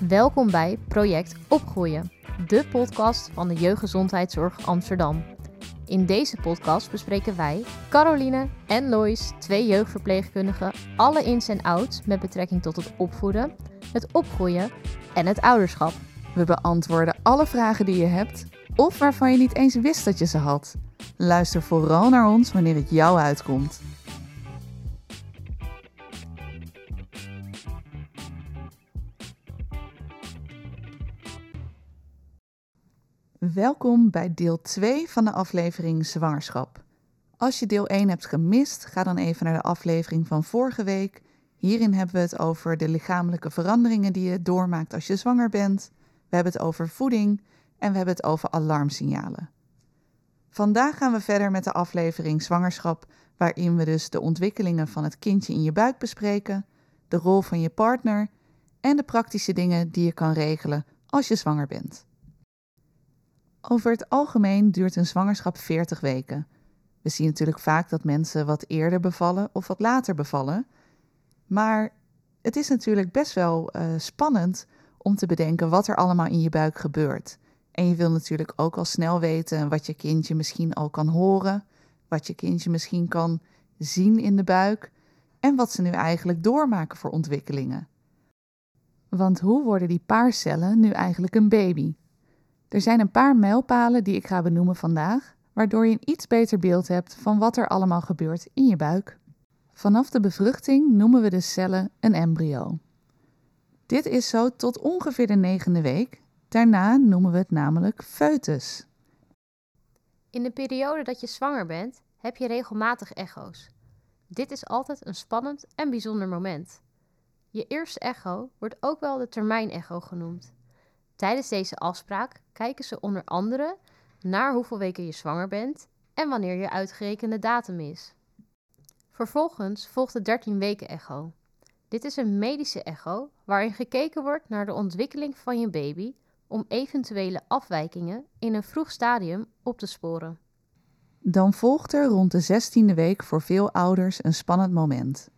Welkom bij Project Opgroeien, de podcast van de Jeugdgezondheidszorg Amsterdam. In deze podcast bespreken wij, Caroline en Lois, twee jeugdverpleegkundigen, alle ins en outs met betrekking tot het opvoeden, het opgroeien en het ouderschap. We beantwoorden alle vragen die je hebt of waarvan je niet eens wist dat je ze had. Luister vooral naar ons wanneer het jou uitkomt. Welkom bij deel 2 van de aflevering Zwangerschap. Als je deel 1 hebt gemist, ga dan even naar de aflevering van vorige week. Hierin hebben we het over de lichamelijke veranderingen die je doormaakt als je zwanger bent. We hebben het over voeding en we hebben het over alarmsignalen. Vandaag gaan we verder met de aflevering Zwangerschap, waarin we dus de ontwikkelingen van het kindje in je buik bespreken, de rol van je partner en de praktische dingen die je kan regelen als je zwanger bent. Over het algemeen duurt een zwangerschap 40 weken. We zien natuurlijk vaak dat mensen wat eerder bevallen of wat later bevallen. Maar het is natuurlijk best wel uh, spannend om te bedenken wat er allemaal in je buik gebeurt. En je wil natuurlijk ook al snel weten wat je kindje misschien al kan horen, wat je kindje misschien kan zien in de buik en wat ze nu eigenlijk doormaken voor ontwikkelingen. Want hoe worden die paarcellen nu eigenlijk een baby? Er zijn een paar mijlpalen die ik ga benoemen vandaag, waardoor je een iets beter beeld hebt van wat er allemaal gebeurt in je buik. Vanaf de bevruchting noemen we de cellen een embryo. Dit is zo tot ongeveer de negende week. Daarna noemen we het namelijk foetus. In de periode dat je zwanger bent, heb je regelmatig echo's. Dit is altijd een spannend en bijzonder moment. Je eerste echo wordt ook wel de termijnecho genoemd. Tijdens deze afspraak kijken ze onder andere naar hoeveel weken je zwanger bent en wanneer je uitgerekende datum is. Vervolgens volgt de 13 weken echo. Dit is een medische echo waarin gekeken wordt naar de ontwikkeling van je baby om eventuele afwijkingen in een vroeg stadium op te sporen. Dan volgt er rond de 16e week voor veel ouders een spannend moment.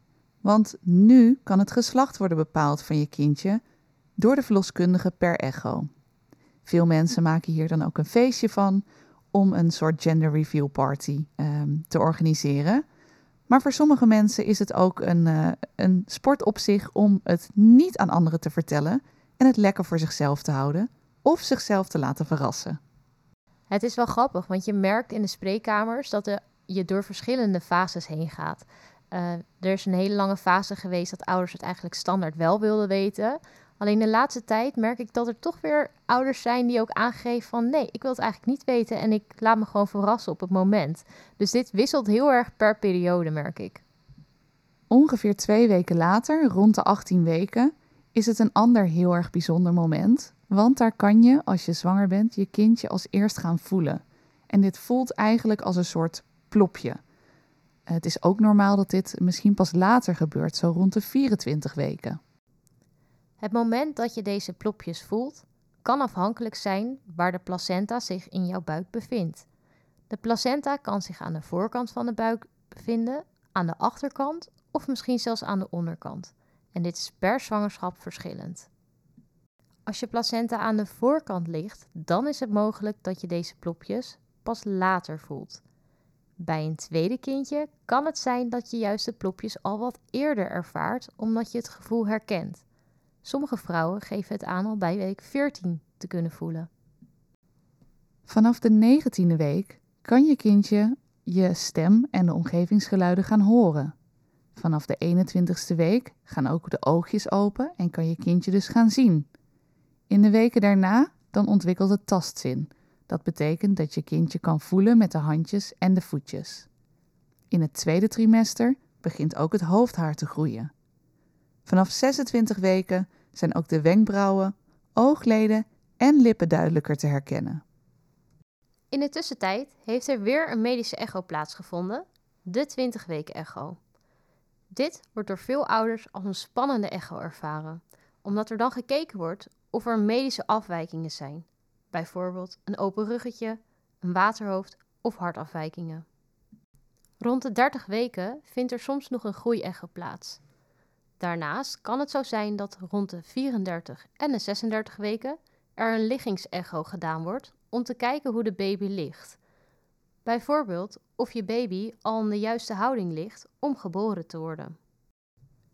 Want nu kan het geslacht worden bepaald van je kindje door de verloskundige per echo. Veel mensen maken hier dan ook een feestje van om een soort gender reveal party um, te organiseren. Maar voor sommige mensen is het ook een, uh, een sport op zich om het niet aan anderen te vertellen en het lekker voor zichzelf te houden of zichzelf te laten verrassen. Het is wel grappig, want je merkt in de spreekkamers dat er, je door verschillende fases heen gaat. Uh, er is een hele lange fase geweest dat ouders het eigenlijk standaard wel wilden weten. Alleen de laatste tijd merk ik dat er toch weer ouders zijn die ook aangeven van nee, ik wil het eigenlijk niet weten en ik laat me gewoon verrassen op het moment. Dus dit wisselt heel erg per periode, merk ik. Ongeveer twee weken later, rond de 18 weken, is het een ander heel erg bijzonder moment. Want daar kan je, als je zwanger bent, je kindje als eerst gaan voelen. En dit voelt eigenlijk als een soort plopje. Het is ook normaal dat dit misschien pas later gebeurt, zo rond de 24 weken. Het moment dat je deze plopjes voelt, kan afhankelijk zijn waar de placenta zich in jouw buik bevindt. De placenta kan zich aan de voorkant van de buik bevinden, aan de achterkant of misschien zelfs aan de onderkant. En dit is per zwangerschap verschillend. Als je placenta aan de voorkant ligt, dan is het mogelijk dat je deze plopjes pas later voelt. Bij een tweede kindje kan het zijn dat je juist de plopjes al wat eerder ervaart, omdat je het gevoel herkent. Sommige vrouwen geven het aan al bij week 14 te kunnen voelen. Vanaf de 19e week kan je kindje je stem en de omgevingsgeluiden gaan horen. Vanaf de 21ste week gaan ook de oogjes open en kan je kindje dus gaan zien. In de weken daarna dan ontwikkelt het tastzin. Dat betekent dat je kindje kan voelen met de handjes en de voetjes. In het tweede trimester begint ook het hoofdhaar te groeien. Vanaf 26 weken zijn ook de wenkbrauwen, oogleden en lippen duidelijker te herkennen. In de tussentijd heeft er weer een medische echo plaatsgevonden, de 20 weken echo. Dit wordt door veel ouders als een spannende echo ervaren, omdat er dan gekeken wordt of er medische afwijkingen zijn, bijvoorbeeld een open ruggetje, een waterhoofd of hartafwijkingen. Rond de 30 weken vindt er soms nog een groeiecho plaats. Daarnaast kan het zo zijn dat rond de 34 en de 36 weken er een liggingsecho gedaan wordt om te kijken hoe de baby ligt. Bijvoorbeeld of je baby al in de juiste houding ligt om geboren te worden.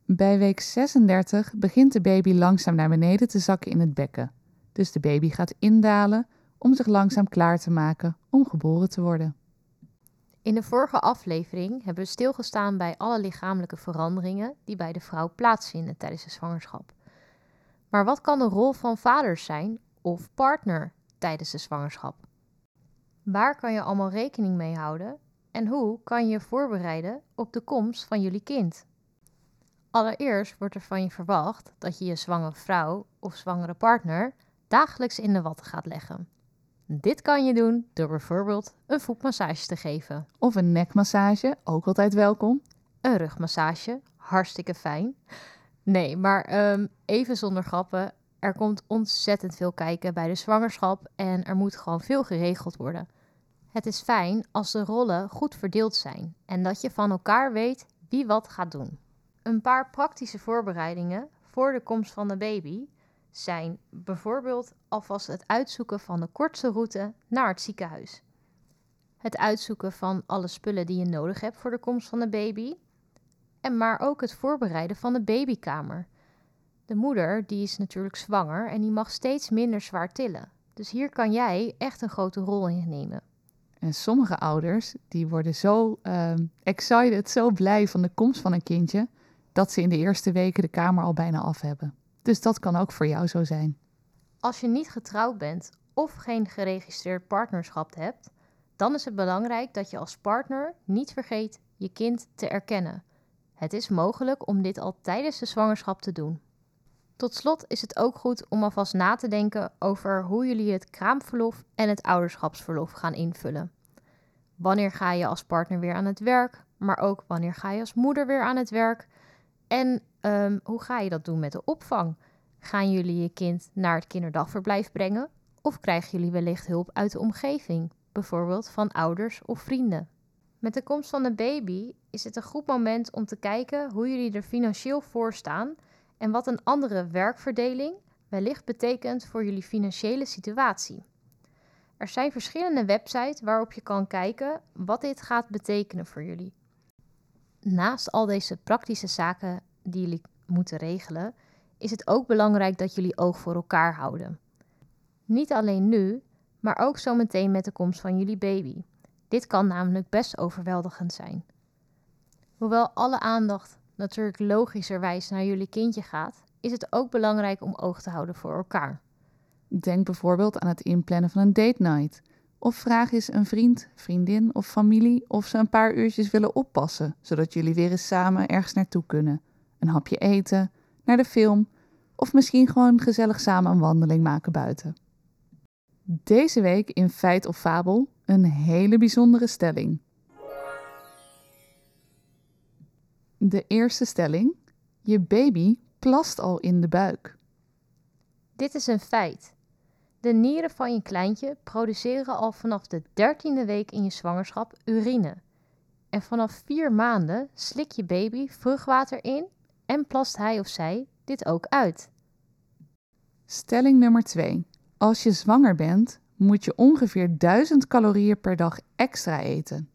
Bij week 36 begint de baby langzaam naar beneden te zakken in het bekken. Dus de baby gaat indalen om zich langzaam klaar te maken om geboren te worden. In de vorige aflevering hebben we stilgestaan bij alle lichamelijke veranderingen die bij de vrouw plaatsvinden tijdens de zwangerschap. Maar wat kan de rol van vader zijn of partner tijdens de zwangerschap? Waar kan je allemaal rekening mee houden en hoe kan je je voorbereiden op de komst van jullie kind? Allereerst wordt er van je verwacht dat je je zwangere vrouw of zwangere partner dagelijks in de watten gaat leggen. Dit kan je doen door bijvoorbeeld een voetmassage te geven. Of een nekmassage, ook altijd welkom. Een rugmassage, hartstikke fijn. Nee, maar um, even zonder grappen. Er komt ontzettend veel kijken bij de zwangerschap en er moet gewoon veel geregeld worden. Het is fijn als de rollen goed verdeeld zijn en dat je van elkaar weet wie wat gaat doen. Een paar praktische voorbereidingen voor de komst van de baby zijn bijvoorbeeld alvast het uitzoeken van de kortste route naar het ziekenhuis. Het uitzoeken van alle spullen die je nodig hebt voor de komst van de baby. En maar ook het voorbereiden van de babykamer. De moeder die is natuurlijk zwanger en die mag steeds minder zwaar tillen. Dus hier kan jij echt een grote rol in nemen. En sommige ouders die worden zo uh, excited, zo blij van de komst van een kindje, dat ze in de eerste weken de kamer al bijna af hebben. Dus dat kan ook voor jou zo zijn. Als je niet getrouwd bent of geen geregistreerd partnerschap hebt, dan is het belangrijk dat je als partner niet vergeet je kind te erkennen. Het is mogelijk om dit al tijdens de zwangerschap te doen. Tot slot is het ook goed om alvast na te denken over hoe jullie het kraamverlof en het ouderschapsverlof gaan invullen. Wanneer ga je als partner weer aan het werk, maar ook wanneer ga je als moeder weer aan het werk? En um, hoe ga je dat doen met de opvang? Gaan jullie je kind naar het kinderdagverblijf brengen? Of krijgen jullie wellicht hulp uit de omgeving, bijvoorbeeld van ouders of vrienden? Met de komst van de baby is het een goed moment om te kijken hoe jullie er financieel voor staan en wat een andere werkverdeling wellicht betekent voor jullie financiële situatie. Er zijn verschillende websites waarop je kan kijken wat dit gaat betekenen voor jullie. Naast al deze praktische zaken die jullie moeten regelen, is het ook belangrijk dat jullie oog voor elkaar houden. Niet alleen nu, maar ook zometeen met de komst van jullie baby. Dit kan namelijk best overweldigend zijn. Hoewel alle aandacht natuurlijk logischerwijs naar jullie kindje gaat, is het ook belangrijk om oog te houden voor elkaar. Denk bijvoorbeeld aan het inplannen van een date night. Of vraag eens een vriend, vriendin of familie of ze een paar uurtjes willen oppassen, zodat jullie weer eens samen ergens naartoe kunnen. Een hapje eten, naar de film of misschien gewoon gezellig samen een wandeling maken buiten. Deze week in Feit of Fabel een hele bijzondere stelling. De eerste stelling: je baby plast al in de buik. Dit is een feit. De nieren van je kleintje produceren al vanaf de dertiende week in je zwangerschap urine. En vanaf vier maanden slik je baby vruchtwater in en plast hij of zij dit ook uit. Stelling nummer 2. Als je zwanger bent, moet je ongeveer 1000 calorieën per dag extra eten.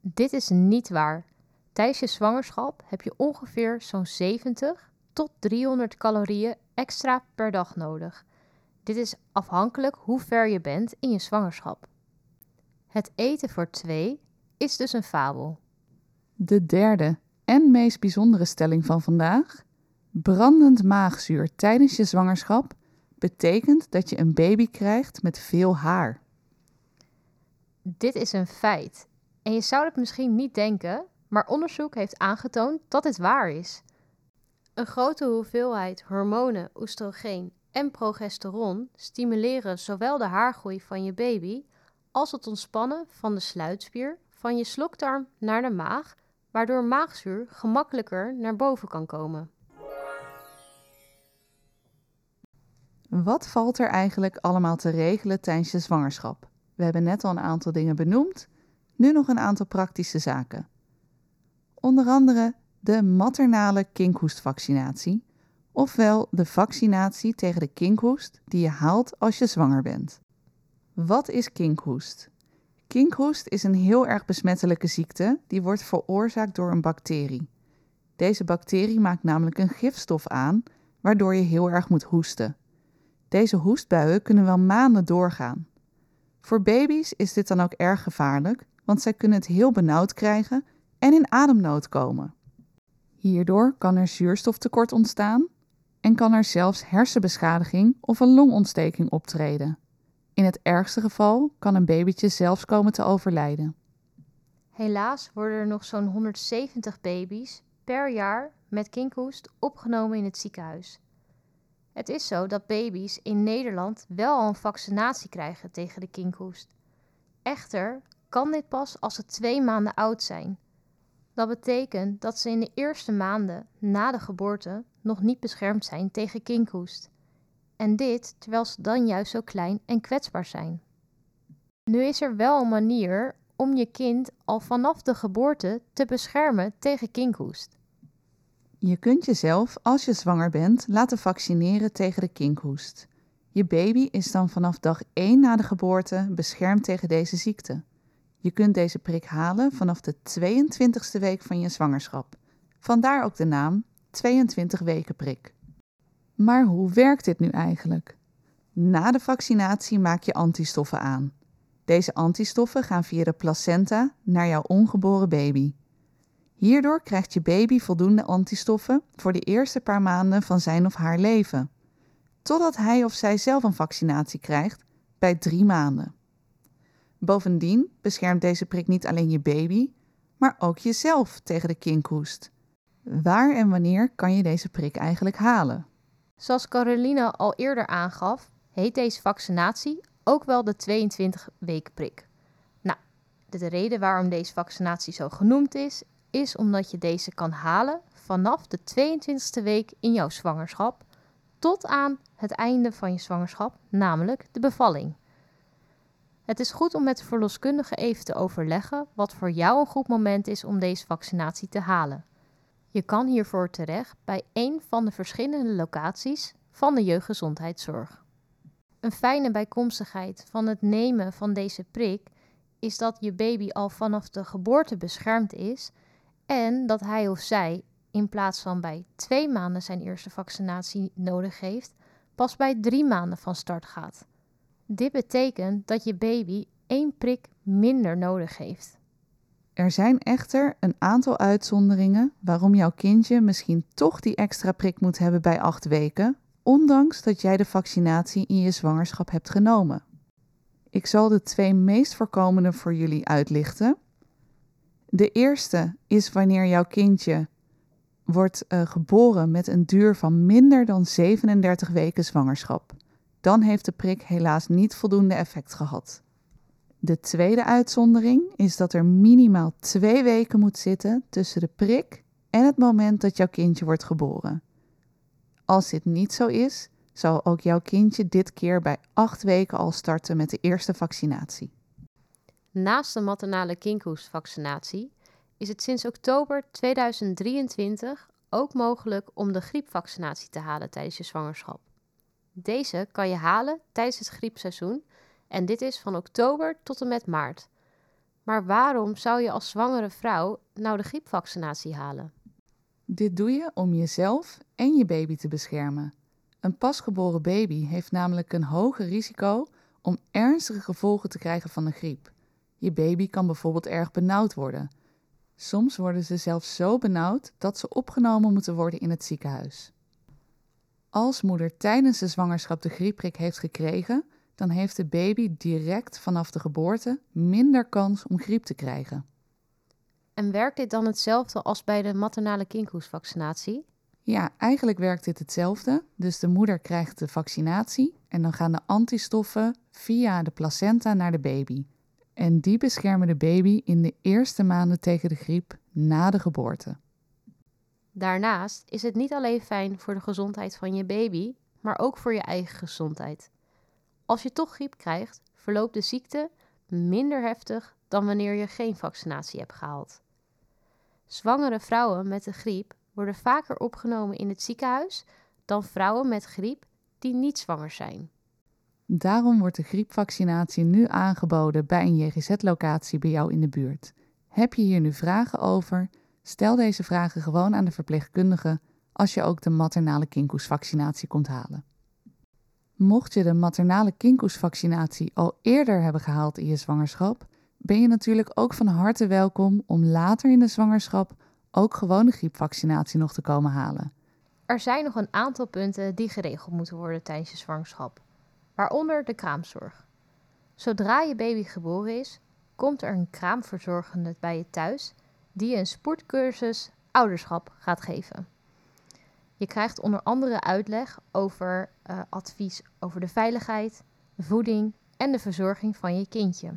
Dit is niet waar. Tijdens je zwangerschap heb je ongeveer zo'n 70 tot 300 calorieën extra per dag nodig. Dit is afhankelijk hoe ver je bent in je zwangerschap. Het eten voor twee is dus een fabel. De derde en meest bijzondere stelling van vandaag. Brandend maagzuur tijdens je zwangerschap betekent dat je een baby krijgt met veel haar. Dit is een feit. En je zou het misschien niet denken, maar onderzoek heeft aangetoond dat dit waar is. Een grote hoeveelheid hormonen, oestrogeen en progesteron stimuleren zowel de haargroei van je baby als het ontspannen van de sluitspier van je slokdarm naar de maag, waardoor maagzuur gemakkelijker naar boven kan komen. Wat valt er eigenlijk allemaal te regelen tijdens je zwangerschap? We hebben net al een aantal dingen benoemd, nu nog een aantal praktische zaken. Onder andere de maternale kinkhoestvaccinatie, ofwel de vaccinatie tegen de kinkhoest die je haalt als je zwanger bent. Wat is kinkhoest? Kinkhoest is een heel erg besmettelijke ziekte die wordt veroorzaakt door een bacterie. Deze bacterie maakt namelijk een gifstof aan, waardoor je heel erg moet hoesten. Deze hoestbuien kunnen wel maanden doorgaan. Voor baby's is dit dan ook erg gevaarlijk, want zij kunnen het heel benauwd krijgen en in ademnood komen. Hierdoor kan er zuurstoftekort ontstaan en kan er zelfs hersenbeschadiging of een longontsteking optreden. In het ergste geval kan een babytje zelfs komen te overlijden. Helaas worden er nog zo'n 170 baby's per jaar met kinkhoest opgenomen in het ziekenhuis. Het is zo dat baby's in Nederland wel al een vaccinatie krijgen tegen de kinkhoest. Echter kan dit pas als ze twee maanden oud zijn. Dat betekent dat ze in de eerste maanden na de geboorte nog niet beschermd zijn tegen kinkhoest. En dit terwijl ze dan juist zo klein en kwetsbaar zijn. Nu is er wel een manier om je kind al vanaf de geboorte te beschermen tegen kinkhoest. Je kunt jezelf, als je zwanger bent, laten vaccineren tegen de kinkhoest. Je baby is dan vanaf dag 1 na de geboorte beschermd tegen deze ziekte. Je kunt deze prik halen vanaf de 22e week van je zwangerschap. Vandaar ook de naam 22 weken prik. Maar hoe werkt dit nu eigenlijk? Na de vaccinatie maak je antistoffen aan. Deze antistoffen gaan via de placenta naar jouw ongeboren baby. Hierdoor krijgt je baby voldoende antistoffen voor de eerste paar maanden van zijn of haar leven, totdat hij of zij zelf een vaccinatie krijgt bij drie maanden. Bovendien beschermt deze prik niet alleen je baby, maar ook jezelf tegen de kinkhoest. Waar en wanneer kan je deze prik eigenlijk halen? Zoals Caroline al eerder aangaf, heet deze vaccinatie ook wel de 22 weken prik. Nou, de reden waarom deze vaccinatie zo genoemd is, is omdat je deze kan halen vanaf de 22e week in jouw zwangerschap tot aan het einde van je zwangerschap, namelijk de bevalling. Het is goed om met de verloskundige even te overleggen wat voor jou een goed moment is om deze vaccinatie te halen. Je kan hiervoor terecht bij een van de verschillende locaties van de jeugdgezondheidszorg. Een fijne bijkomstigheid van het nemen van deze prik is dat je baby al vanaf de geboorte beschermd is en dat hij of zij in plaats van bij twee maanden zijn eerste vaccinatie nodig heeft, pas bij drie maanden van start gaat. Dit betekent dat je baby één prik minder nodig heeft. Er zijn echter een aantal uitzonderingen waarom jouw kindje misschien toch die extra prik moet hebben bij acht weken, ondanks dat jij de vaccinatie in je zwangerschap hebt genomen. Ik zal de twee meest voorkomende voor jullie uitlichten. De eerste is wanneer jouw kindje wordt uh, geboren met een duur van minder dan 37 weken zwangerschap. Dan heeft de prik helaas niet voldoende effect gehad. De tweede uitzondering is dat er minimaal twee weken moet zitten tussen de prik en het moment dat jouw kindje wordt geboren. Als dit niet zo is, zal ook jouw kindje dit keer bij acht weken al starten met de eerste vaccinatie. Naast de maternale kinkhoestvaccinatie is het sinds oktober 2023 ook mogelijk om de griepvaccinatie te halen tijdens je zwangerschap. Deze kan je halen tijdens het griepseizoen en dit is van oktober tot en met maart. Maar waarom zou je als zwangere vrouw nou de griepvaccinatie halen? Dit doe je om jezelf en je baby te beschermen. Een pasgeboren baby heeft namelijk een hoger risico om ernstige gevolgen te krijgen van de griep. Je baby kan bijvoorbeeld erg benauwd worden. Soms worden ze zelfs zo benauwd dat ze opgenomen moeten worden in het ziekenhuis. Als moeder tijdens de zwangerschap de griepprik heeft gekregen, dan heeft de baby direct vanaf de geboorte minder kans om griep te krijgen. En werkt dit dan hetzelfde als bij de maternale kinkhoestvaccinatie? Ja, eigenlijk werkt dit hetzelfde. Dus de moeder krijgt de vaccinatie en dan gaan de antistoffen via de placenta naar de baby. En die beschermen de baby in de eerste maanden tegen de griep na de geboorte. Daarnaast is het niet alleen fijn voor de gezondheid van je baby, maar ook voor je eigen gezondheid. Als je toch griep krijgt, verloopt de ziekte minder heftig dan wanneer je geen vaccinatie hebt gehaald. Zwangere vrouwen met de griep worden vaker opgenomen in het ziekenhuis dan vrouwen met griep die niet zwanger zijn. Daarom wordt de griepvaccinatie nu aangeboden bij een JGZ-locatie bij jou in de buurt. Heb je hier nu vragen over? Stel deze vragen gewoon aan de verpleegkundige als je ook de maternale kinkhoestvaccinatie komt halen. Mocht je de maternale kinkhoestvaccinatie al eerder hebben gehaald in je zwangerschap, ben je natuurlijk ook van harte welkom om later in de zwangerschap ook gewoon de griepvaccinatie nog te komen halen. Er zijn nog een aantal punten die geregeld moeten worden tijdens je zwangerschap, waaronder de kraamzorg. Zodra je baby geboren is, komt er een kraamverzorgende bij je thuis die je een spoedcursus ouderschap gaat geven. Je krijgt onder andere uitleg over uh, advies over de veiligheid, voeding en de verzorging van je kindje.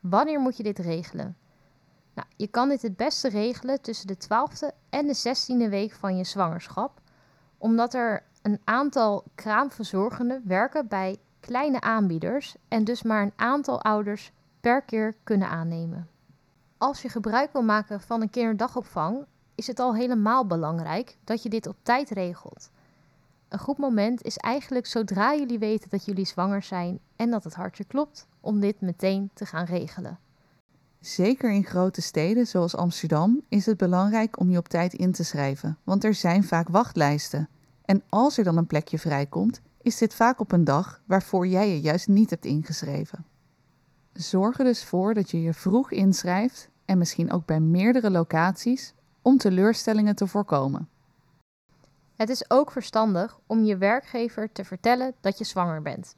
Wanneer moet je dit regelen? Nou, je kan dit het beste regelen tussen de 12e en de 16e week van je zwangerschap, omdat er een aantal kraamverzorgenden werken bij kleine aanbieders en dus maar een aantal ouders per keer kunnen aannemen. Als je gebruik wil maken van een kinderdagopvang, is het al helemaal belangrijk dat je dit op tijd regelt. Een goed moment is eigenlijk zodra jullie weten dat jullie zwanger zijn en dat het hartje klopt, om dit meteen te gaan regelen. Zeker in grote steden zoals Amsterdam is het belangrijk om je op tijd in te schrijven, want er zijn vaak wachtlijsten. En als er dan een plekje vrijkomt, is dit vaak op een dag waarvoor jij je juist niet hebt ingeschreven. Zorg er dus voor dat je je vroeg inschrijft en misschien ook bij meerdere locaties om teleurstellingen te voorkomen. Het is ook verstandig om je werkgever te vertellen dat je zwanger bent.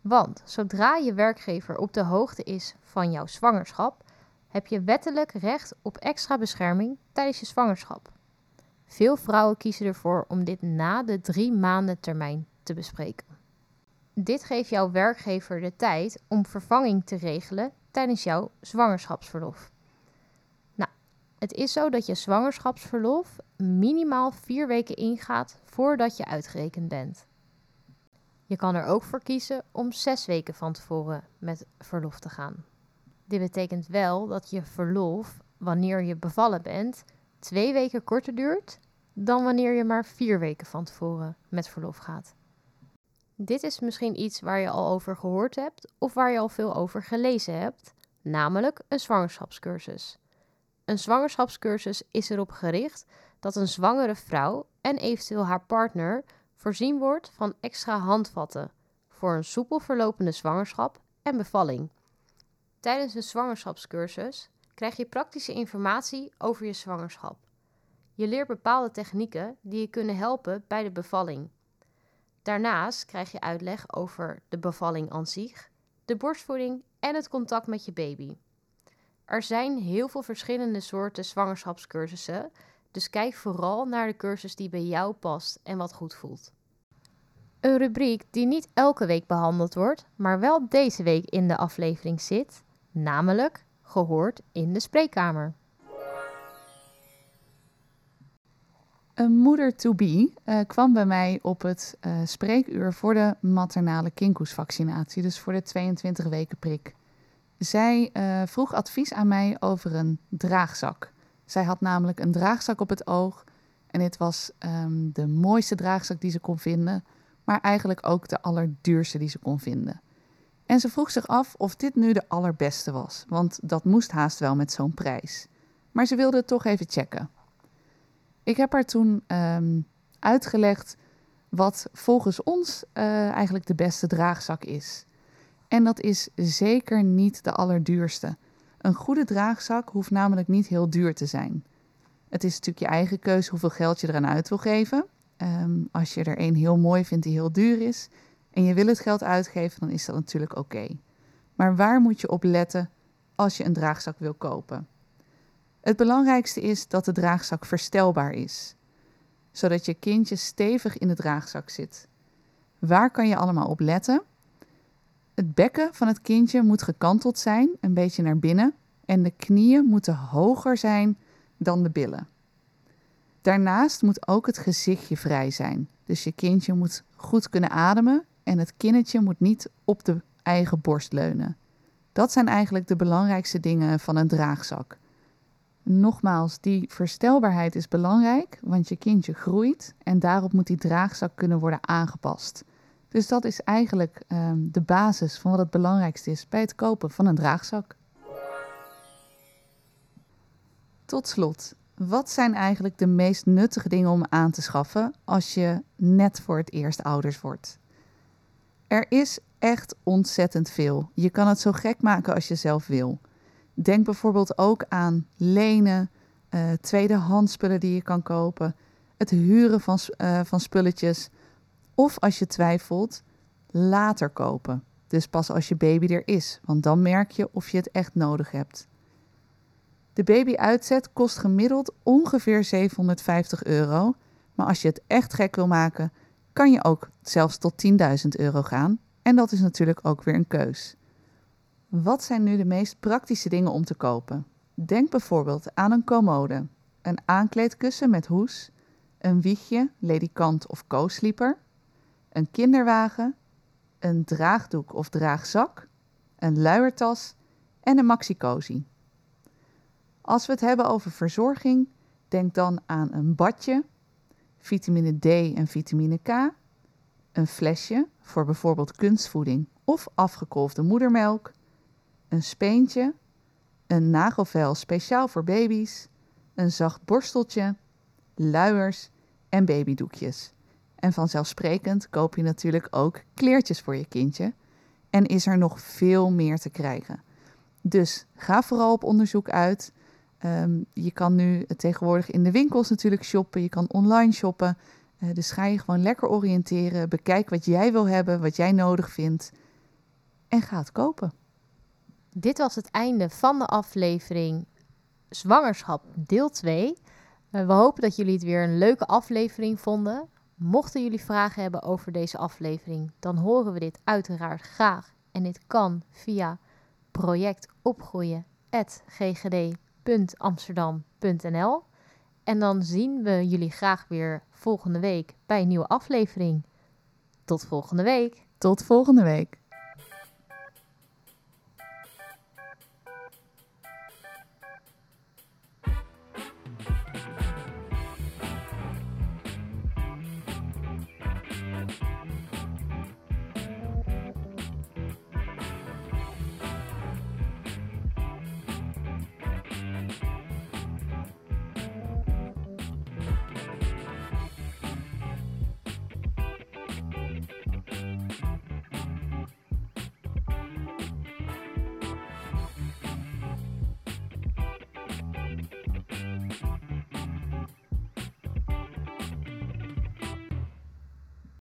Want zodra je werkgever op de hoogte is van jouw zwangerschap, heb je wettelijk recht op extra bescherming tijdens je zwangerschap. Veel vrouwen kiezen ervoor om dit na de drie maanden termijn te bespreken. Dit geeft jouw werkgever de tijd om vervanging te regelen tijdens jouw zwangerschapsverlof. Het is zo dat je zwangerschapsverlof minimaal vier weken ingaat voordat je uitgerekend bent. Je kan er ook voor kiezen om zes weken van tevoren met verlof te gaan. Dit betekent wel dat je verlof, wanneer je bevallen bent, twee weken korter duurt dan wanneer je maar vier weken van tevoren met verlof gaat. Dit is misschien iets waar je al over gehoord hebt of waar je al veel over gelezen hebt, namelijk een zwangerschapscursus. Een zwangerschapscursus is erop gericht dat een zwangere vrouw en eventueel haar partner voorzien wordt van extra handvatten voor een soepel verlopende zwangerschap en bevalling. Tijdens de zwangerschapscursus krijg je praktische informatie over je zwangerschap. Je leert bepaalde technieken die je kunnen helpen bij de bevalling. Daarnaast krijg je uitleg over de bevalling aan zich, de borstvoeding en het contact met je baby. Er zijn heel veel verschillende soorten zwangerschapscursussen, dus kijk vooral naar de cursus die bij jou past en wat goed voelt. Een rubriek die niet elke week behandeld wordt, maar wel deze week in de aflevering zit, namelijk gehoord in de spreekkamer. Een moeder to be uh, kwam bij mij op het uh, spreekuur voor de maternale kinkhoestvaccinatie, dus voor de 22 weken prik. Zij uh, vroeg advies aan mij over een draagzak. Zij had namelijk een draagzak op het oog en dit was um, de mooiste draagzak die ze kon vinden, maar eigenlijk ook de allerduurste die ze kon vinden. En ze vroeg zich af of dit nu de allerbeste was, want dat moest haast wel met zo'n prijs. Maar ze wilde het toch even checken. Ik heb haar toen um, uitgelegd wat volgens ons uh, eigenlijk de beste draagzak is. En dat is zeker niet de allerduurste. Een goede draagzak hoeft namelijk niet heel duur te zijn. Het is natuurlijk je eigen keuze hoeveel geld je eraan uit wil geven. Um, als je er een heel mooi vindt die heel duur is en je wil het geld uitgeven, dan is dat natuurlijk oké. Maar waar moet je op letten als je een draagzak wil kopen? Het belangrijkste is dat de draagzak verstelbaar is, zodat je kindje stevig in de draagzak zit. Waar kan je allemaal op letten? Het bekken van het kindje moet gekanteld zijn, een beetje naar binnen, en de knieën moeten hoger zijn dan de billen. Daarnaast moet ook het gezichtje vrij zijn. Dus je kindje moet goed kunnen ademen en het kinnetje moet niet op de eigen borst leunen. Dat zijn eigenlijk de belangrijkste dingen van een draagzak. Nogmaals, die verstelbaarheid is belangrijk, want je kindje groeit en daarop moet die draagzak kunnen worden aangepast. Dus dat is eigenlijk ehm, de basis van wat het belangrijkste is bij het kopen van een draagzak. Tot slot, wat zijn eigenlijk de meest nuttige dingen om aan te schaffen als je net voor het eerst ouders wordt? Er is echt ontzettend veel. Je kan het zo gek maken als je zelf wil. Denk bijvoorbeeld ook aan lenen, uh, tweedehands spullen die je kan kopen, het huren van, uh, van spulletjes. Of als je twijfelt, later kopen. Dus pas als je baby er is, want dan merk je of je het echt nodig hebt. De baby-uitzet kost gemiddeld ongeveer 750 euro. Maar als je het echt gek wil maken, kan je ook zelfs tot 10.000 euro gaan. En dat is natuurlijk ook weer een keus. Wat zijn nu de meest praktische dingen om te kopen? Denk bijvoorbeeld aan een commode, een aankleedkussen met hoes, een wiegje, ledikant of co-sleeper, een kinderwagen, een draagdoek of draagzak, een luiertas en een maxi-cozy. Als we het hebben over verzorging, denk dan aan een badje, vitamine D en vitamine K, een flesje voor bijvoorbeeld kunstvoeding of afgekolfde moedermelk, een speentje, een nagelvel speciaal voor baby's, een zacht borsteltje, luiers en babydoekjes. En vanzelfsprekend koop je natuurlijk ook kleertjes voor je kindje. En is er nog veel meer te krijgen. Dus ga vooral op onderzoek uit. Um, je kan nu tegenwoordig in de winkels natuurlijk shoppen. Je kan online shoppen. Uh, dus ga je gewoon lekker oriënteren. Bekijk wat jij wil hebben, wat jij nodig vindt. En ga het kopen. Dit was het einde van de aflevering Zwangerschap deel 2. Uh, we hopen dat jullie het weer een leuke aflevering vonden. Mochten jullie vragen hebben over deze aflevering, dan horen we dit uiteraard graag. En dit kan via projectopgroeien.ggd.amsterdam.nl. En dan zien we jullie graag weer volgende week bij een nieuwe aflevering. Tot volgende week. Tot volgende week.